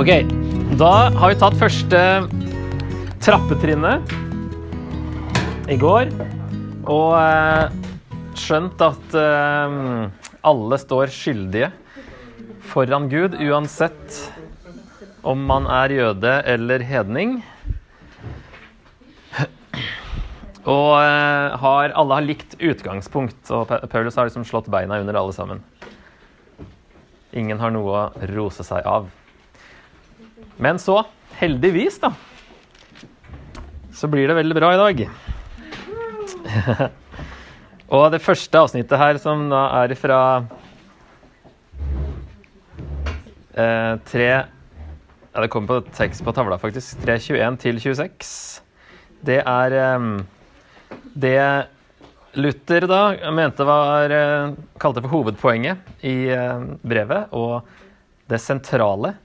Ok, da har vi tatt første trappetrinnet i går. Og eh, skjønt at eh, alle står skyldige foran Gud, uansett om man er jøde eller hedning. Og eh, har, alle har likt utgangspunkt, og Pa- Paulus har liksom slått beina under alle sammen. Ingen har noe å rose seg av. Men så, heldigvis, da, så blir det veldig bra i dag. og det første avsnittet her, som da er fra eh, 3 Ja, det kommer på tekst på tavla, faktisk. 3.21 til 26. Det er eh, det Luther da mente var eh, kalte for hovedpoenget i eh, brevet, og det sentrale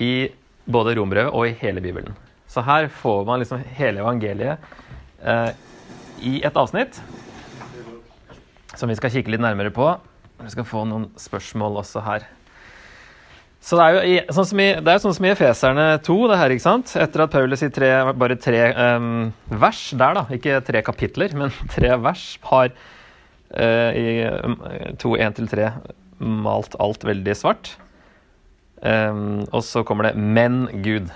i både rombrevet og i hele Bibelen. Så her får man liksom hele evangeliet eh, i et avsnitt som vi skal kikke litt nærmere på. Vi skal få noen spørsmål også her. Så det er jo sånn som i, det er sånn som i Efeserne 2, det her, ikke sant? Etter at Paulus i tre, bare tre um, vers der, da, ikke tre kapitler, men tre vers, har uh, i um, 2.1-3 malt alt veldig svart. Em, og så kommer det 'men Gud'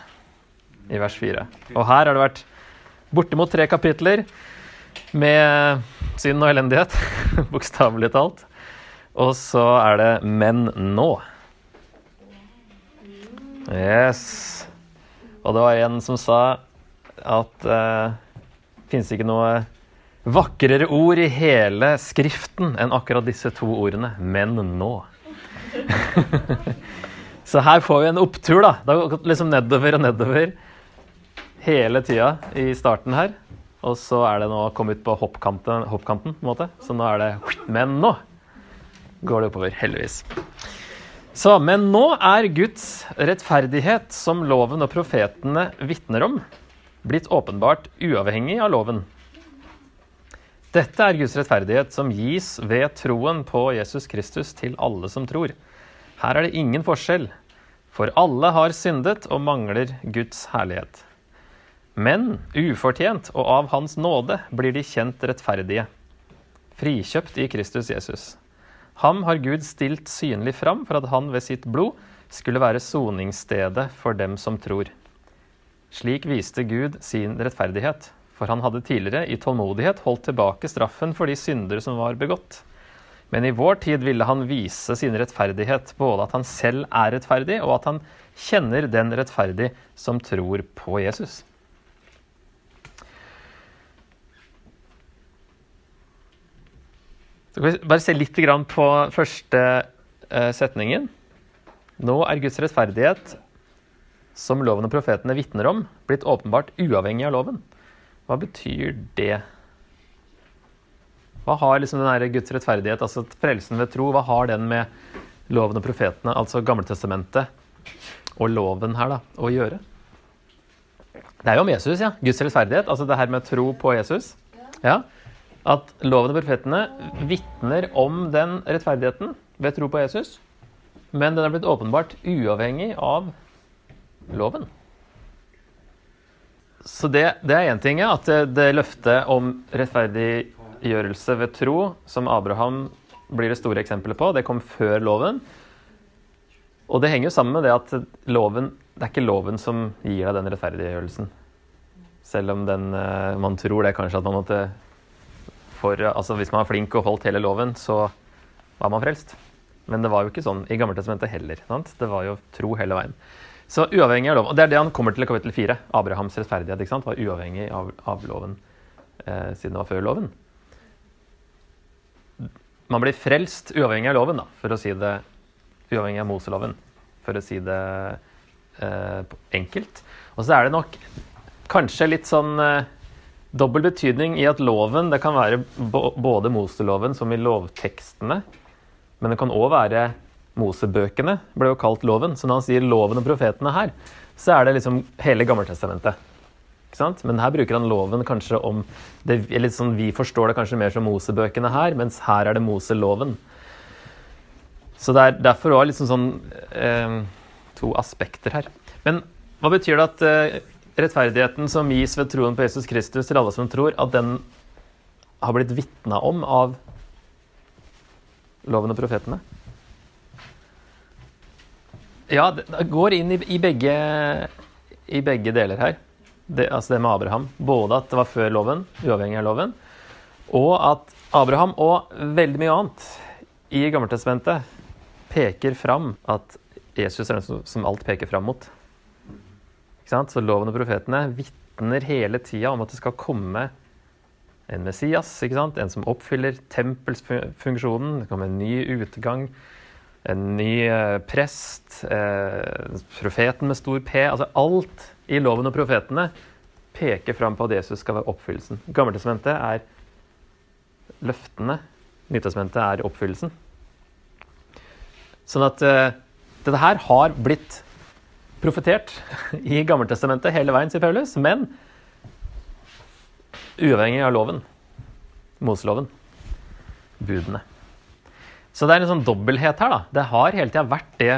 i vers 4. Og her har det vært bortimot tre kapitler med synd og elendighet, bokstavelig talt. Og så er det 'men nå'. Yes. Og det var en som sa at uh, fins ikke noe vakrere ord i hele Skriften enn akkurat disse to ordene. Men nå. Så her får vi en opptur, da. Det har gått liksom nedover og nedover hele tida i starten her. Og så er det nå kommet på hoppkanten, hoppkanten på en måte. Så nå er det Men nå går det oppover, heldigvis. Så, men nå er Guds rettferdighet, som loven og profetene vitner om, blitt åpenbart uavhengig av loven. Dette er Guds rettferdighet som gis ved troen på Jesus Kristus til alle som tror. Her er det ingen forskjell, for alle har syndet og mangler Guds herlighet. Men ufortjent og av Hans nåde blir de kjent rettferdige, frikjøpt i Kristus Jesus. Ham har Gud stilt synlig fram for at han ved sitt blod skulle være soningsstedet for dem som tror. Slik viste Gud sin rettferdighet, for han hadde tidligere i tålmodighet holdt tilbake straffen for de synder som var begått. Men i vår tid ville han vise sin rettferdighet, både at han selv er rettferdig, og at han kjenner den rettferdig som tror på Jesus. Så kan vi bare se litt på første eh, setningen. Nå er Guds rettferdighet, som loven og profetene vitner om, blitt åpenbart uavhengig av loven. Hva betyr det? Hva har liksom den Guds rettferdighet, altså frelsen ved tro, hva har den med loven og profetene, altså Gamletestamentet og loven her, da, å gjøre? Det er jo om Jesus, ja. Guds rettferdighet, altså det her med tro på Jesus. Ja at loven og profetene vitner om den rettferdigheten ved tro på Jesus, men den er blitt åpenbart uavhengig av loven. Så det, det er én ting, ja, at det, det løftet om rettferdiggjørelse ved tro, som Abraham blir det store eksempelet på, det kom før loven. Og det henger jo sammen med det at loven, det er ikke loven som gir deg den rettferdiggjørelsen. Selv om den, eh, man tror det kanskje at man måtte for, altså Hvis man var flink og holdt hele loven, så var man frelst. Men det var jo ikke sånn i Gammeltestamentet heller. Sant? Det var jo tro hele veien. Så uavhengig av loven. Og det er det han kommer til i kapittel 4. Abrahams rettferdighet ikke sant? var uavhengig av, av loven eh, siden det var før loven. Man blir frelst uavhengig av loven, da, for å si det uavhengig av Moseloven, for å si det eh, enkelt. Og så er det nok kanskje litt sånn eh, dobbel betydning i at loven det kan være både Moseloven som i lovtekstene, men det kan òg være Mosebøkene, ble jo kalt loven. Så når han sier loven og profetene her, så er det liksom hele Gammeltestamentet. Men her bruker han loven kanskje om det, sånn, Vi forstår det kanskje mer som Mosebøkene her, mens her er det Moseloven. Så det er derfor òg liksom sånn eh, to aspekter her. Men hva betyr det at eh, rettferdigheten som gis ved troen på Jesus Kristus til alle som tror, at den har blitt vitna om av loven og profetene? Ja, det går inn i, i, begge, i begge deler her. Det, altså det med Abraham. Både at det var før loven, uavhengig av loven, og at Abraham og veldig mye annet i Gammeltestamentet peker fram at Jesus er den som alt peker fram mot. Så loven og profetene vitner hele tida om at det skal komme en Messias, en som oppfyller tempelsfunksjonen. Det kommer en ny utgang, en ny eh, prest, eh, profeten med stor P. Altså alt i loven og profetene peker fram på at Jesus skal være oppfyllelsen. Gammeltestamentet er løftene. Nytestamentet er oppfyllelsen. Sånn at uh, dette her har blitt profetert i Gammeltestamentet hele veien, sier Paulus, men uavhengig av loven. Moseloven. Budene. Så det er en sånn dobbelthet her. da. Det har hele tida vært det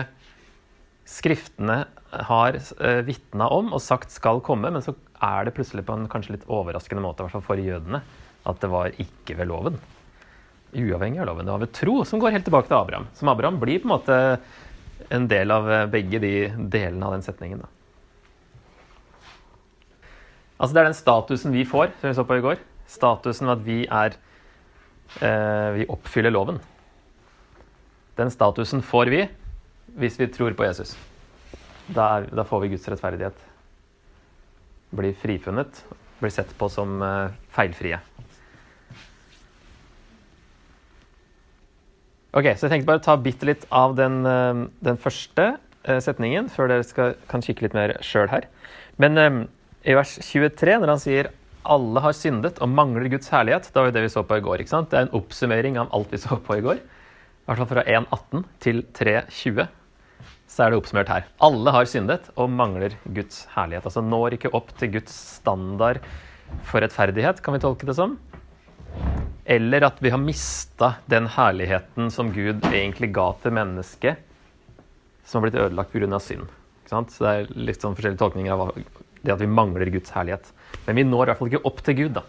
Skriftene har uh, vitna om og sagt skal komme, men så er det plutselig på en kanskje litt overraskende måte, i hvert fall for jødene, at det var ikke ved loven. Uavhengig av loven. Det var ved tro, som går helt tilbake til Abraham. Som Abraham blir på en måte en del av eh, begge de delene av den setningen. Da. Altså Det er den statusen vi får, som vi så på i går. Statusen at vi er eh, Vi oppfyller loven. Den statusen får vi hvis vi tror på Jesus. Da, er, da får vi Guds rettferdighet. Blir frifunnet, blir sett på som eh, feilfrie. Ok, så Jeg tenkte bare å ta bitte litt av den, eh, den første eh, setningen, før dere skal, kan kikke litt mer sjøl her. Men um, i vers 23, når han sier 'alle har syndet og mangler Guds herlighet', da var jo det vi så på i går. ikke sant? Det er en oppsummering av alt vi så på i går. I hvert fall fra 1.18 til 3.20 så er det oppsummert her. Alle har syndet og mangler Guds herlighet. Altså når ikke opp til Guds standard for rettferdighet, kan vi tolke det som. Eller at vi har mista den herligheten som Gud egentlig ga til mennesket, som har blitt ødelagt pga. synd. Så det er litt sånn forskjellige tolkninger av det at vi mangler Guds herlighet. Men vi når i hvert fall ikke opp til Gud, da.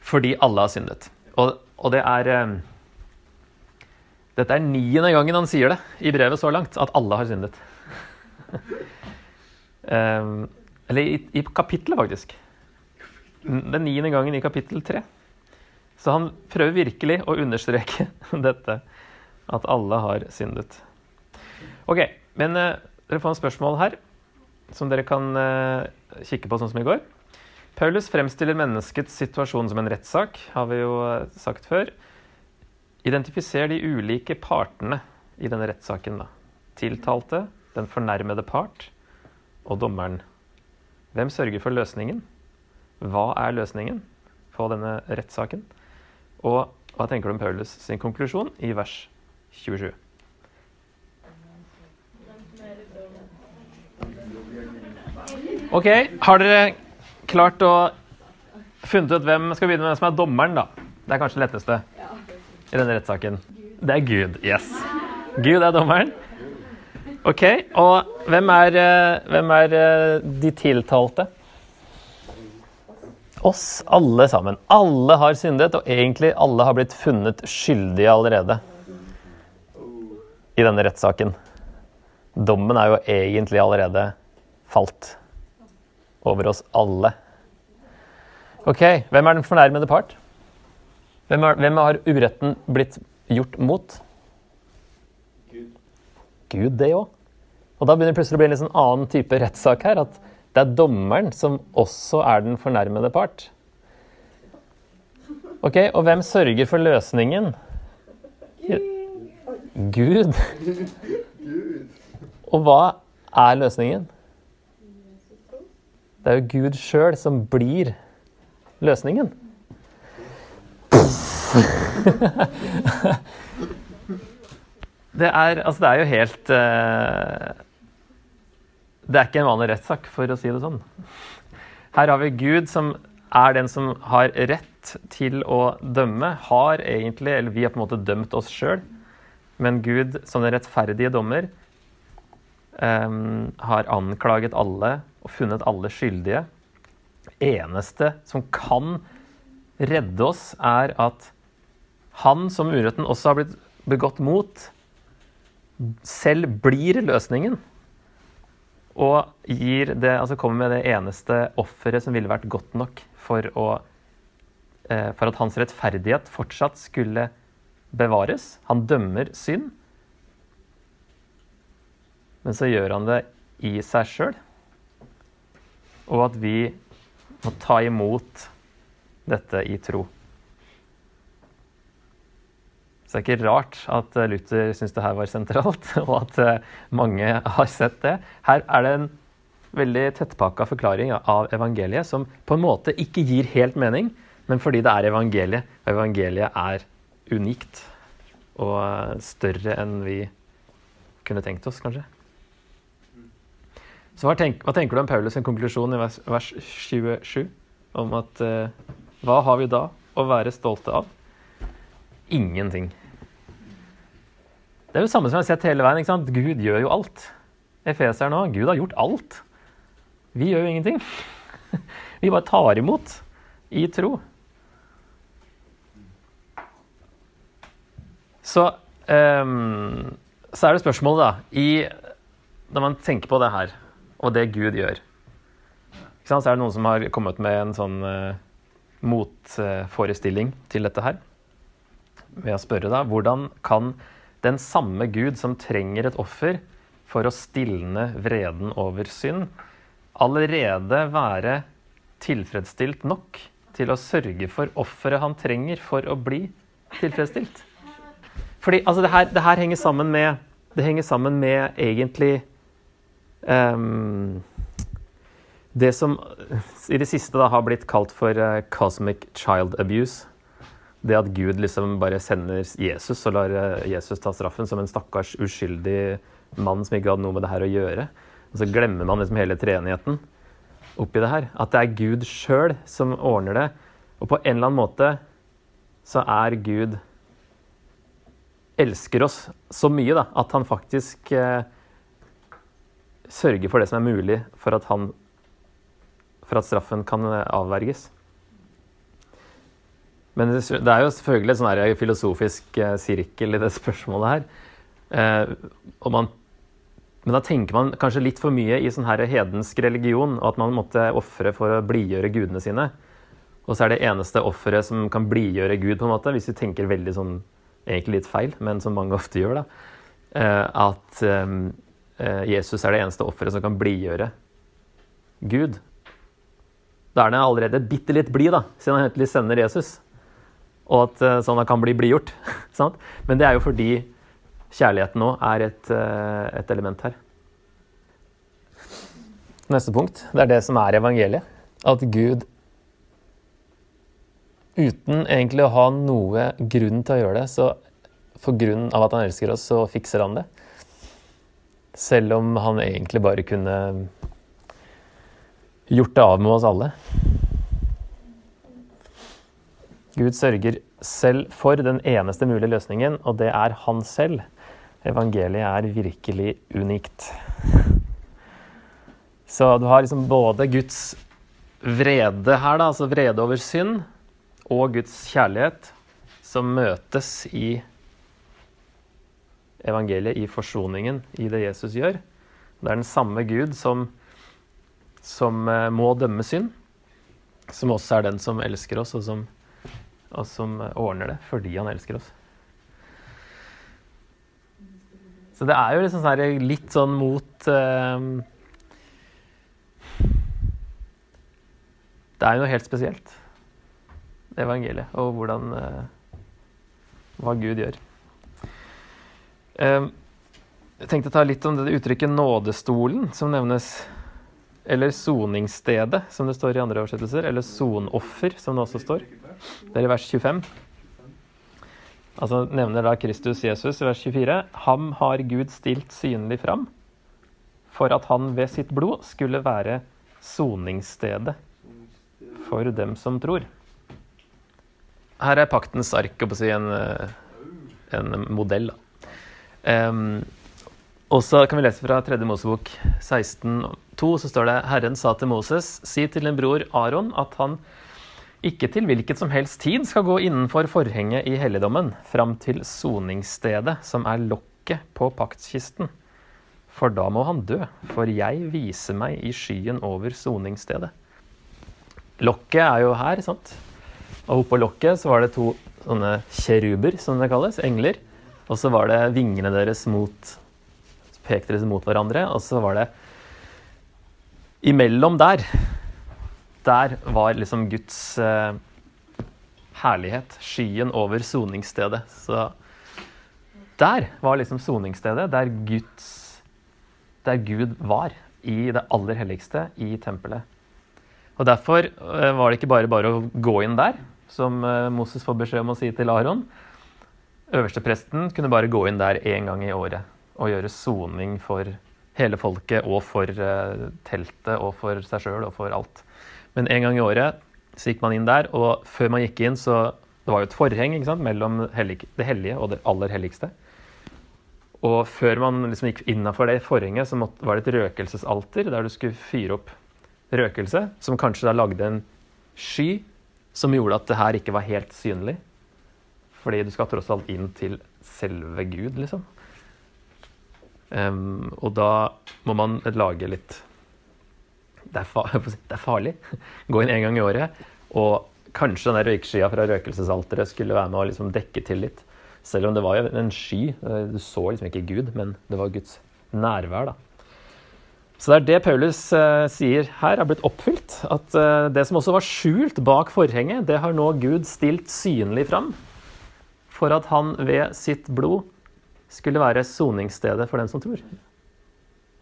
Fordi alle har syndet. Og, og det er eh, Dette er niende gangen han sier det i brevet så langt, at alle har syndet. um, eller i, i kapittelet, faktisk. Den niende gangen i kapittel tre. Så han prøver virkelig å understreke dette, at alle har syndet. Ok, men uh, dere får en spørsmål her som dere kan uh, kikke på sånn som i går. Paulus fremstiller menneskets situasjon som en rettssak, har vi jo uh, sagt før. Identifiser de ulike partene i denne rettssaken. da. Tiltalte, den fornærmede part og dommeren. Hvem sørger for løsningen? Hva er løsningen på denne rettssaken? Og hva tenker du om Paulus sin konklusjon i vers 27? Ok, har dere klart å funnet ut hvem skal begynne med hvem som er dommeren, da? Det er kanskje det letteste i denne rettssaken. Det er Gud. Yes. Gud er dommeren. Ok, og hvem er, eh, hvem er eh, de tiltalte? Oss alle sammen. Alle har syndet, og egentlig alle har blitt funnet skyldige allerede i denne rettssaken. Dommen er jo egentlig allerede falt over oss alle. Ok, hvem er den fornærmede part? Hvem, er, hvem har uretten blitt gjort mot? Gud. Gud, det òg. Og da begynner det plutselig å bli en sånn annen type rettssak her. at det er dommeren som også er den fornærmede part. Ok, Og hvem sørger for løsningen? Gud. Og hva er løsningen? Det er jo Gud sjøl som blir løsningen. det, er, altså det er jo helt uh, det er ikke en vanlig rettssak, for å si det sånn. Her har vi Gud som er den som har rett til å dømme. Har egentlig, eller vi har på en måte dømt oss sjøl, men Gud som den rettferdige dommer um, har anklaget alle og funnet alle skyldige. Eneste som kan redde oss, er at han som uretten også har blitt begått mot, selv blir løsningen. Og gir det, altså kommer med det eneste offeret som ville vært godt nok for, å, eh, for at hans rettferdighet fortsatt skulle bevares. Han dømmer synd. Men så gjør han det i seg sjøl. Og at vi må ta imot dette i tro. Så det er ikke rart at eh, Luther syns det her var sentralt, og at eh, mange har sett det. Her er det en veldig tettpakka forklaring av evangeliet som på en måte ikke gir helt mening, men fordi det er evangeliet, og evangeliet er unikt og eh, større enn vi kunne tenkt oss, kanskje. Så hva, tenk, hva tenker du om Paulus' en konklusjon i vers, vers 27? Om at hva har vi da å være stolte av? Ingenting. Det er jo det samme som jeg har sett hele veien. ikke sant? Gud gjør jo alt. Efeser nå, Gud har gjort alt. Vi gjør jo ingenting. Vi bare tar imot i tro. Så, um, så er det spørsmålet, da i, Når man tenker på det her, og det Gud gjør Så er det noen som har kommet med en sånn uh, motforestilling til dette her. Ved å spørre da, hvordan kan den samme Gud som trenger et offer for å stilne vreden over synd, allerede være tilfredsstilt nok til å sørge for offeret han trenger for å bli tilfredsstilt. Fordi altså, det, her, det her henger sammen med Det henger sammen med egentlig um, Det som i det siste da, har blitt kalt for uh, cosmic child abuse. Det at Gud liksom bare sender Jesus og lar eh, Jesus ta straffen som en stakkars uskyldig mann som ikke hadde noe med det her å gjøre. Og så glemmer man liksom hele treenigheten oppi det her. At det er Gud sjøl som ordner det. Og på en eller annen måte så er Gud elsker oss så mye da, at han faktisk eh, sørger for det som er mulig for at, han, for at straffen kan eh, avverges. Men det er jo selvfølgelig sånn filosofisk eh, sirkel i det spørsmålet her. Eh, man, men da tenker man kanskje litt for mye i sånn her hedensk religion, og at man måtte ofre for å blidgjøre gudene sine. Og så er det eneste offeret som kan blidgjøre Gud, på en måte, hvis vi tenker veldig sånn Egentlig litt feil, men som mange ofte gjør, da. Eh, at Jesus er det eneste offeret som kan blidgjøre Gud. Da er han allerede bitte litt blid, da, siden han egentlig sender Jesus og at uh, sånn kan bli blidgjort. Men det er jo fordi kjærligheten nå er et, uh, et, element her. Neste punkt. Det er det som er evangeliet. At Gud uten egentlig å ha noe grunn til å gjøre det, så for grunn av at han elsker oss, så fikser han det. Selv om han egentlig bare kunne gjort det av med oss alle. Gud sørger selv for den eneste mulige løsningen, og det er han selv. Evangeliet er virkelig unikt. Så du har liksom både Guds vrede her, da, altså vrede over synd, og Guds kjærlighet, som møtes i evangeliet, i forsoningen, i det Jesus gjør. Det er den samme Gud som, som eh, må dømme synd, som også er den som elsker oss, og som og som ordner det fordi han elsker oss. Så det er jo liksom sånn litt sånn mot eh, Det er jo noe helt spesielt, evangeliet, og hvordan eh, Hva Gud gjør. Eh, jeg tenkte å ta litt om det uttrykket 'nådestolen', som nevnes. Eller 'soningsstedet', som det står i andre oversettelser. Eller 'sonoffer', som det også står. Det er i vers 25. Altså nevner da Kristus Jesus i vers 24. Ham har Gud stilt synlig fram for at han ved sitt blod skulle være soningsstedet for dem som tror. Her er paktens ark, å si, en, en modell. Um, Og så kan vi lese fra 3. Mosebok 16,2, så står det Herren sa til Moses, si til din bror Aron at han ikke til hvilket som helst tid skal gå innenfor forhenget i helligdommen, fram til soningsstedet, som er lokket på paktskisten. For da må han dø, for jeg viser meg i skyen over soningsstedet. Lokket er jo her, sant? Og oppå lokket så var det to sånne kjeruber, som det kalles, engler. Og så var det vingene deres mot Pekte deres mot hverandre, og så var det Imellom der, der var liksom Guds eh, herlighet. Skyen over soningsstedet. Så der var liksom soningsstedet, der Guds Der Gud var. I det aller helligste, i tempelet. Og Derfor eh, var det ikke bare bare å gå inn der, som eh, Moses får beskjed om å si til Aron. Øverstepresten kunne bare gå inn der én gang i året og gjøre soning for hele folket og for uh, teltet og for seg sjøl og for alt. Men en gang i året så gikk man inn der, og før man gikk inn, så Det var jo et forheng sant, mellom det hellige og det aller helligste. Og før man liksom gikk innafor det forhenget, så måtte, var det et røkelsesalter der du skulle fyre opp røkelse, som kanskje da lagde en sky som gjorde at det her ikke var helt synlig. Fordi du skal tross alt inn til selve Gud, liksom. Um, og da må man lage litt det er, farlig. Gå inn en gang i året. Og kanskje den røykskya fra røkelsesalteret skulle være med å liksom dekke til litt. Selv om det var en sky. Eh, du så liksom ikke Gud, men det var Guds nærvær. da. Så det er det Paulus eh, sier her, er blitt oppfylt. At eh, det som også var skjult bak forhenget, det har nå Gud stilt synlig fram. For at han ved sitt blod skulle være soningsstedet for den som tror.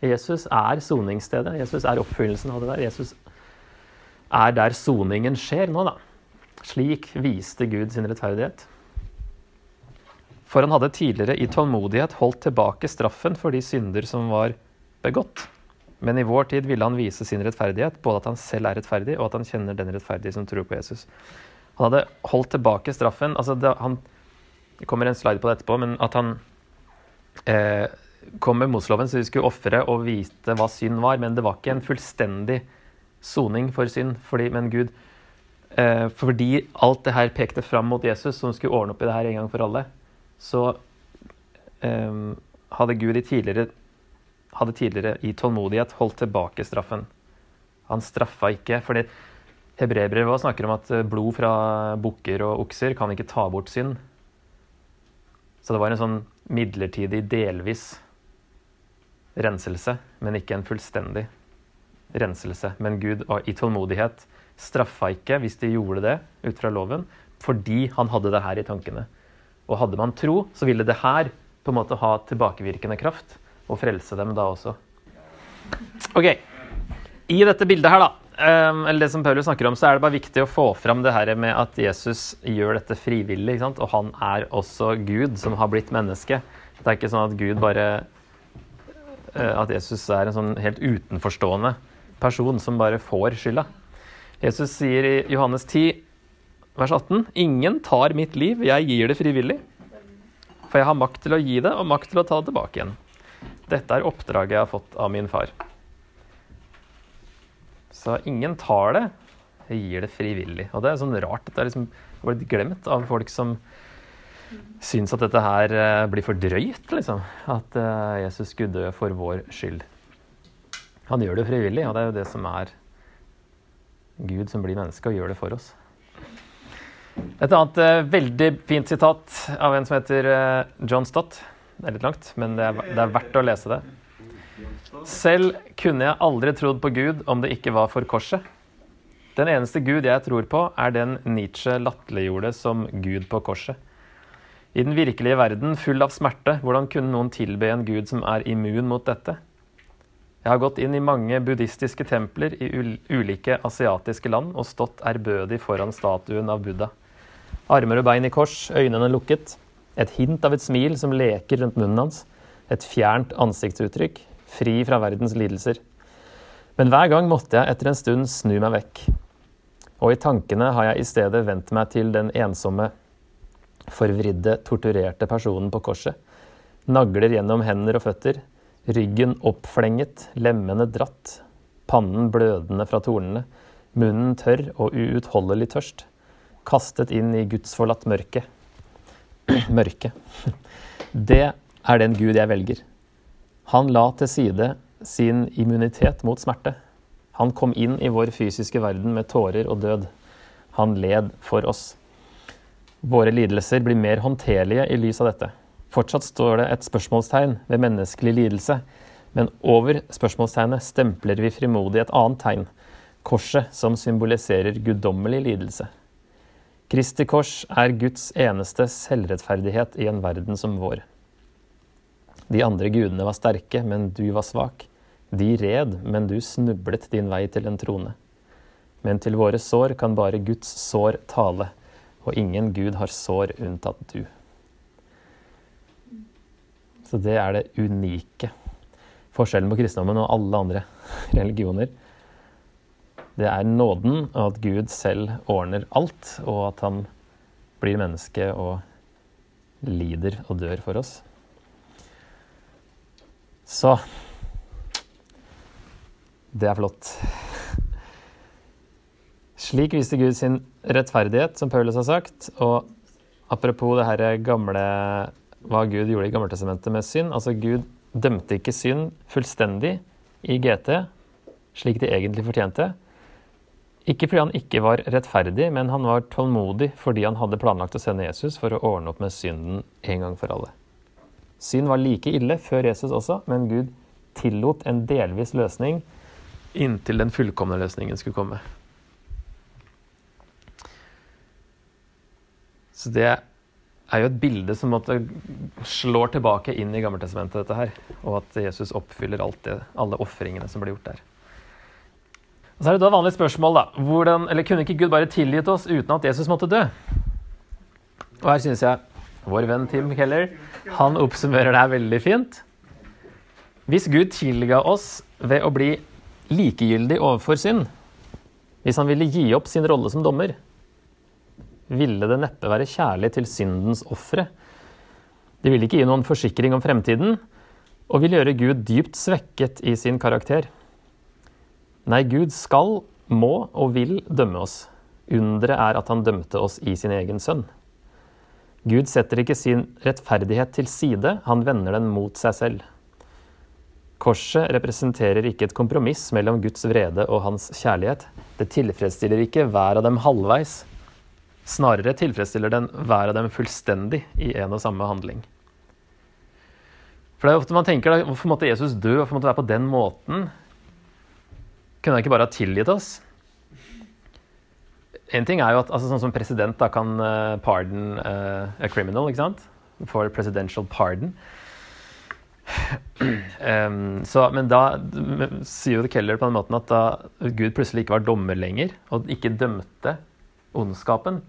Jesus er soningsstedet. Jesus er oppfyllelsen av det der. Jesus er der soningen skjer nå, da. Slik viste Gud sin rettferdighet. For han hadde tidligere i tålmodighet holdt tilbake straffen for de synder som var begått. Men i vår tid ville han vise sin rettferdighet, både at han selv er rettferdig, og at han kjenner den rettferdige som tror på Jesus. Han hadde holdt tilbake straffen. altså det, han, Det kommer en slide på det etterpå, men at han eh, kom med Moseloven, så de skulle ofre og vite hva synd var. Men det var ikke en fullstendig soning for synd. Fordi, men Gud, eh, fordi alt det her pekte fram mot Jesus, som skulle ordne opp i det her en gang for alle, så eh, hadde Gud i tidligere hadde tidligere i tålmodighet holdt tilbake straffen. Han straffa ikke. fordi Hebreerbrevet snakker om at blod fra bukker og okser kan ikke ta bort synd. Så det var en sånn midlertidig, delvis renselse, men ikke en fullstendig renselse. Men Gud i tålmodighet straffa ikke hvis de gjorde det ut fra loven, fordi han hadde det her i tankene. Og hadde man tro, så ville det her på en måte ha tilbakevirkende kraft og frelse dem da også. Ok, I dette bildet her, da, ehm, eller det som Paulus snakker om, så er det bare viktig å få fram det her med at Jesus gjør dette frivillig. ikke sant? Og han er også Gud som har blitt menneske. Det er ikke sånn at Gud bare At Jesus er en sånn helt utenforstående person som bare får skylda. Jesus sier i Johannes 10, vers 18.: Ingen tar mitt liv, jeg gir det frivillig. For jeg har makt til å gi det, og makt til å ta det tilbake igjen. Dette er oppdraget jeg har fått av min far. Så ingen tar det. Jeg gir det frivillig. Og det er sånn rart. Dette er liksom blitt glemt av folk som syns at dette her eh, blir for drøyt, liksom. At eh, Jesus skulle dø for vår skyld. Han gjør det frivillig, og det er jo det som er Gud som blir menneske og gjør det for oss. Et annet uh, veldig fint sitat av en som heter John Stott. Det er litt langt, men det er, det er verdt å lese det. Selv kunne jeg aldri trodd på Gud om det ikke var for korset. Den eneste Gud jeg tror på, er den Nietzsche latterliggjorde som Gud på korset. I den virkelige verden, full av smerte, hvordan kunne noen tilbe en gud som er immun mot dette? Jeg har gått inn i mange buddhistiske templer i ulike asiatiske land og stått ærbødig foran statuen av Buddha. Armer og bein i kors, øynene lukket. Et hint av et smil som leker rundt munnen hans. Et fjernt ansiktsuttrykk, fri fra verdens lidelser. Men hver gang måtte jeg etter en stund snu meg vekk. Og i tankene har jeg i stedet vendt meg til den ensomme, forvridde, torturerte personen på korset. Nagler gjennom hender og føtter, Ryggen oppflenget, lemmene dratt, pannen blødende fra tornene, munnen tørr og uutholdelig tørst, kastet inn i gudsforlatt mørke. mørke. Det er den Gud jeg velger. Han la til side sin immunitet mot smerte. Han kom inn i vår fysiske verden med tårer og død. Han led for oss. Våre lidelser blir mer håndterlige i lys av dette. Fortsatt står det et spørsmålstegn ved menneskelig lidelse, men over spørsmålstegnet stempler vi frimodig et annet tegn, korset som symboliserer guddommelig lidelse. Kristi kors er Guds eneste selvrettferdighet i en verden som vår. De andre gudene var sterke, men du var svak. De red, men du snublet din vei til en trone. Men til våre sår kan bare Guds sår tale, og ingen Gud har sår unntatt du. Så det er det unike. Forskjellen på kristendommen og alle andre religioner. Det er nåden, og at Gud selv ordner alt, og at han blir menneske og lider og dør for oss. Så det er flott. Slik viste Gud sin rettferdighet, som Paulus har sagt. Og apropos det her gamle hva Gud gjorde i Gammeltestamentet med synd. Altså, Gud dømte ikke synd fullstendig i GT, slik de egentlig fortjente. Ikke fordi han ikke var rettferdig, men han var tålmodig fordi han hadde planlagt å sende Jesus for å ordne opp med synden en gang for alle. Synd var like ille før Jesus også, men Gud tillot en delvis løsning inntil den fullkomne løsningen skulle komme. Så det er jo et bilde som måtte slår tilbake inn i Gammeltestamentet, dette her. Og at Jesus oppfyller det, alle ofringene som blir gjort der. Og Så er det da vanlig spørsmål, da. Hvordan, eller kunne ikke Gud bare tilgitt oss uten at Jesus måtte dø? Og her syns jeg vår venn Tim Keller han oppsummerer det her veldig fint. Hvis Gud tilga oss ved å bli likegyldig overfor synd, hvis han ville gi opp sin rolle som dommer, ville det neppe være kjærlig til syndens ofre. De ville ikke gi noen forsikring om fremtiden, og vil gjøre Gud dypt svekket i sin karakter. Nei, Gud skal, må og vil dømme oss. Underet er at han dømte oss i sin egen sønn. Gud setter ikke sin rettferdighet til side, han vender den mot seg selv. Korset representerer ikke et kompromiss mellom Guds vrede og hans kjærlighet. Det tilfredsstiller ikke hver av dem halvveis. Snarere tilfredsstiller den hver av dem fullstendig i en og samme handling. For det er ofte man tenker da, Hvorfor måtte Jesus dø? Hvorfor måtte det være på den måten? Kunne han ikke bare ha tilgitt oss? En ting er jo at altså, sånn som president da, kan uh, pardon uh, a criminal, ikke sant? For presidential pardon. Um, så, men da sier jo Keller på den måten at da Gud plutselig ikke var dommer lenger, og ikke dømte ondskapen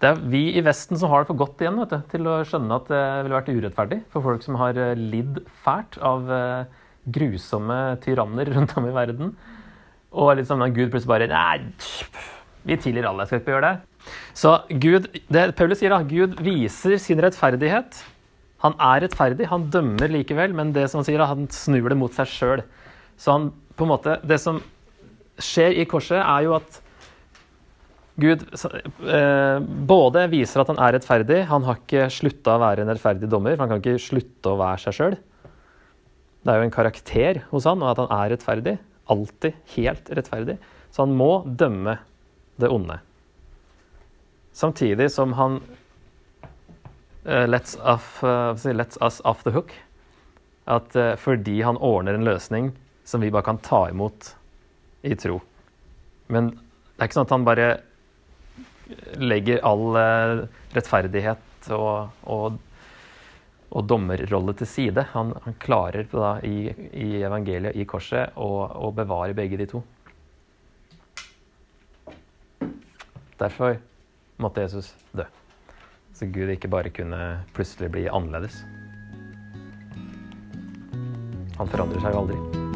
Det er vi i Vesten som har det for godt igjen du, til å skjønne at det ville vært urettferdig for folk som har eh, lidd fælt av uh, grusomme tyranner rundt om i verden. Og liksom at Gud plutselig bare Nei, vi tilgir alle, jeg skal ikke gjøre det. Så Gud, det Paulus sier da, Gud viser sin rettferdighet han er rettferdig, han dømmer likevel, men det som han sier, han snur det mot seg sjøl. Så han på en måte Det som skjer i korset, er jo at Gud eh, både viser at han er rettferdig, han har ikke slutta å være en rettferdig dommer, for han kan ikke slutte å være seg sjøl. Det er jo en karakter hos han, og at han er rettferdig. Alltid helt rettferdig. Så han må dømme det onde. Samtidig som han uh, lets, off, uh, lets, us off the hook. At fordi han ordner en løsning som vi bare kan ta imot i tro. Men det er ikke sånn at han bare legger all rettferdighet og, og, og, dommerrolle til side. Han, han klarer da, i, i, evangeliet, i korset, å bevare begge de to. Derfor måtte Jesus dø. Så Gud ikke bare kunne plutselig bli annerledes. Han forandrer seg jo aldri.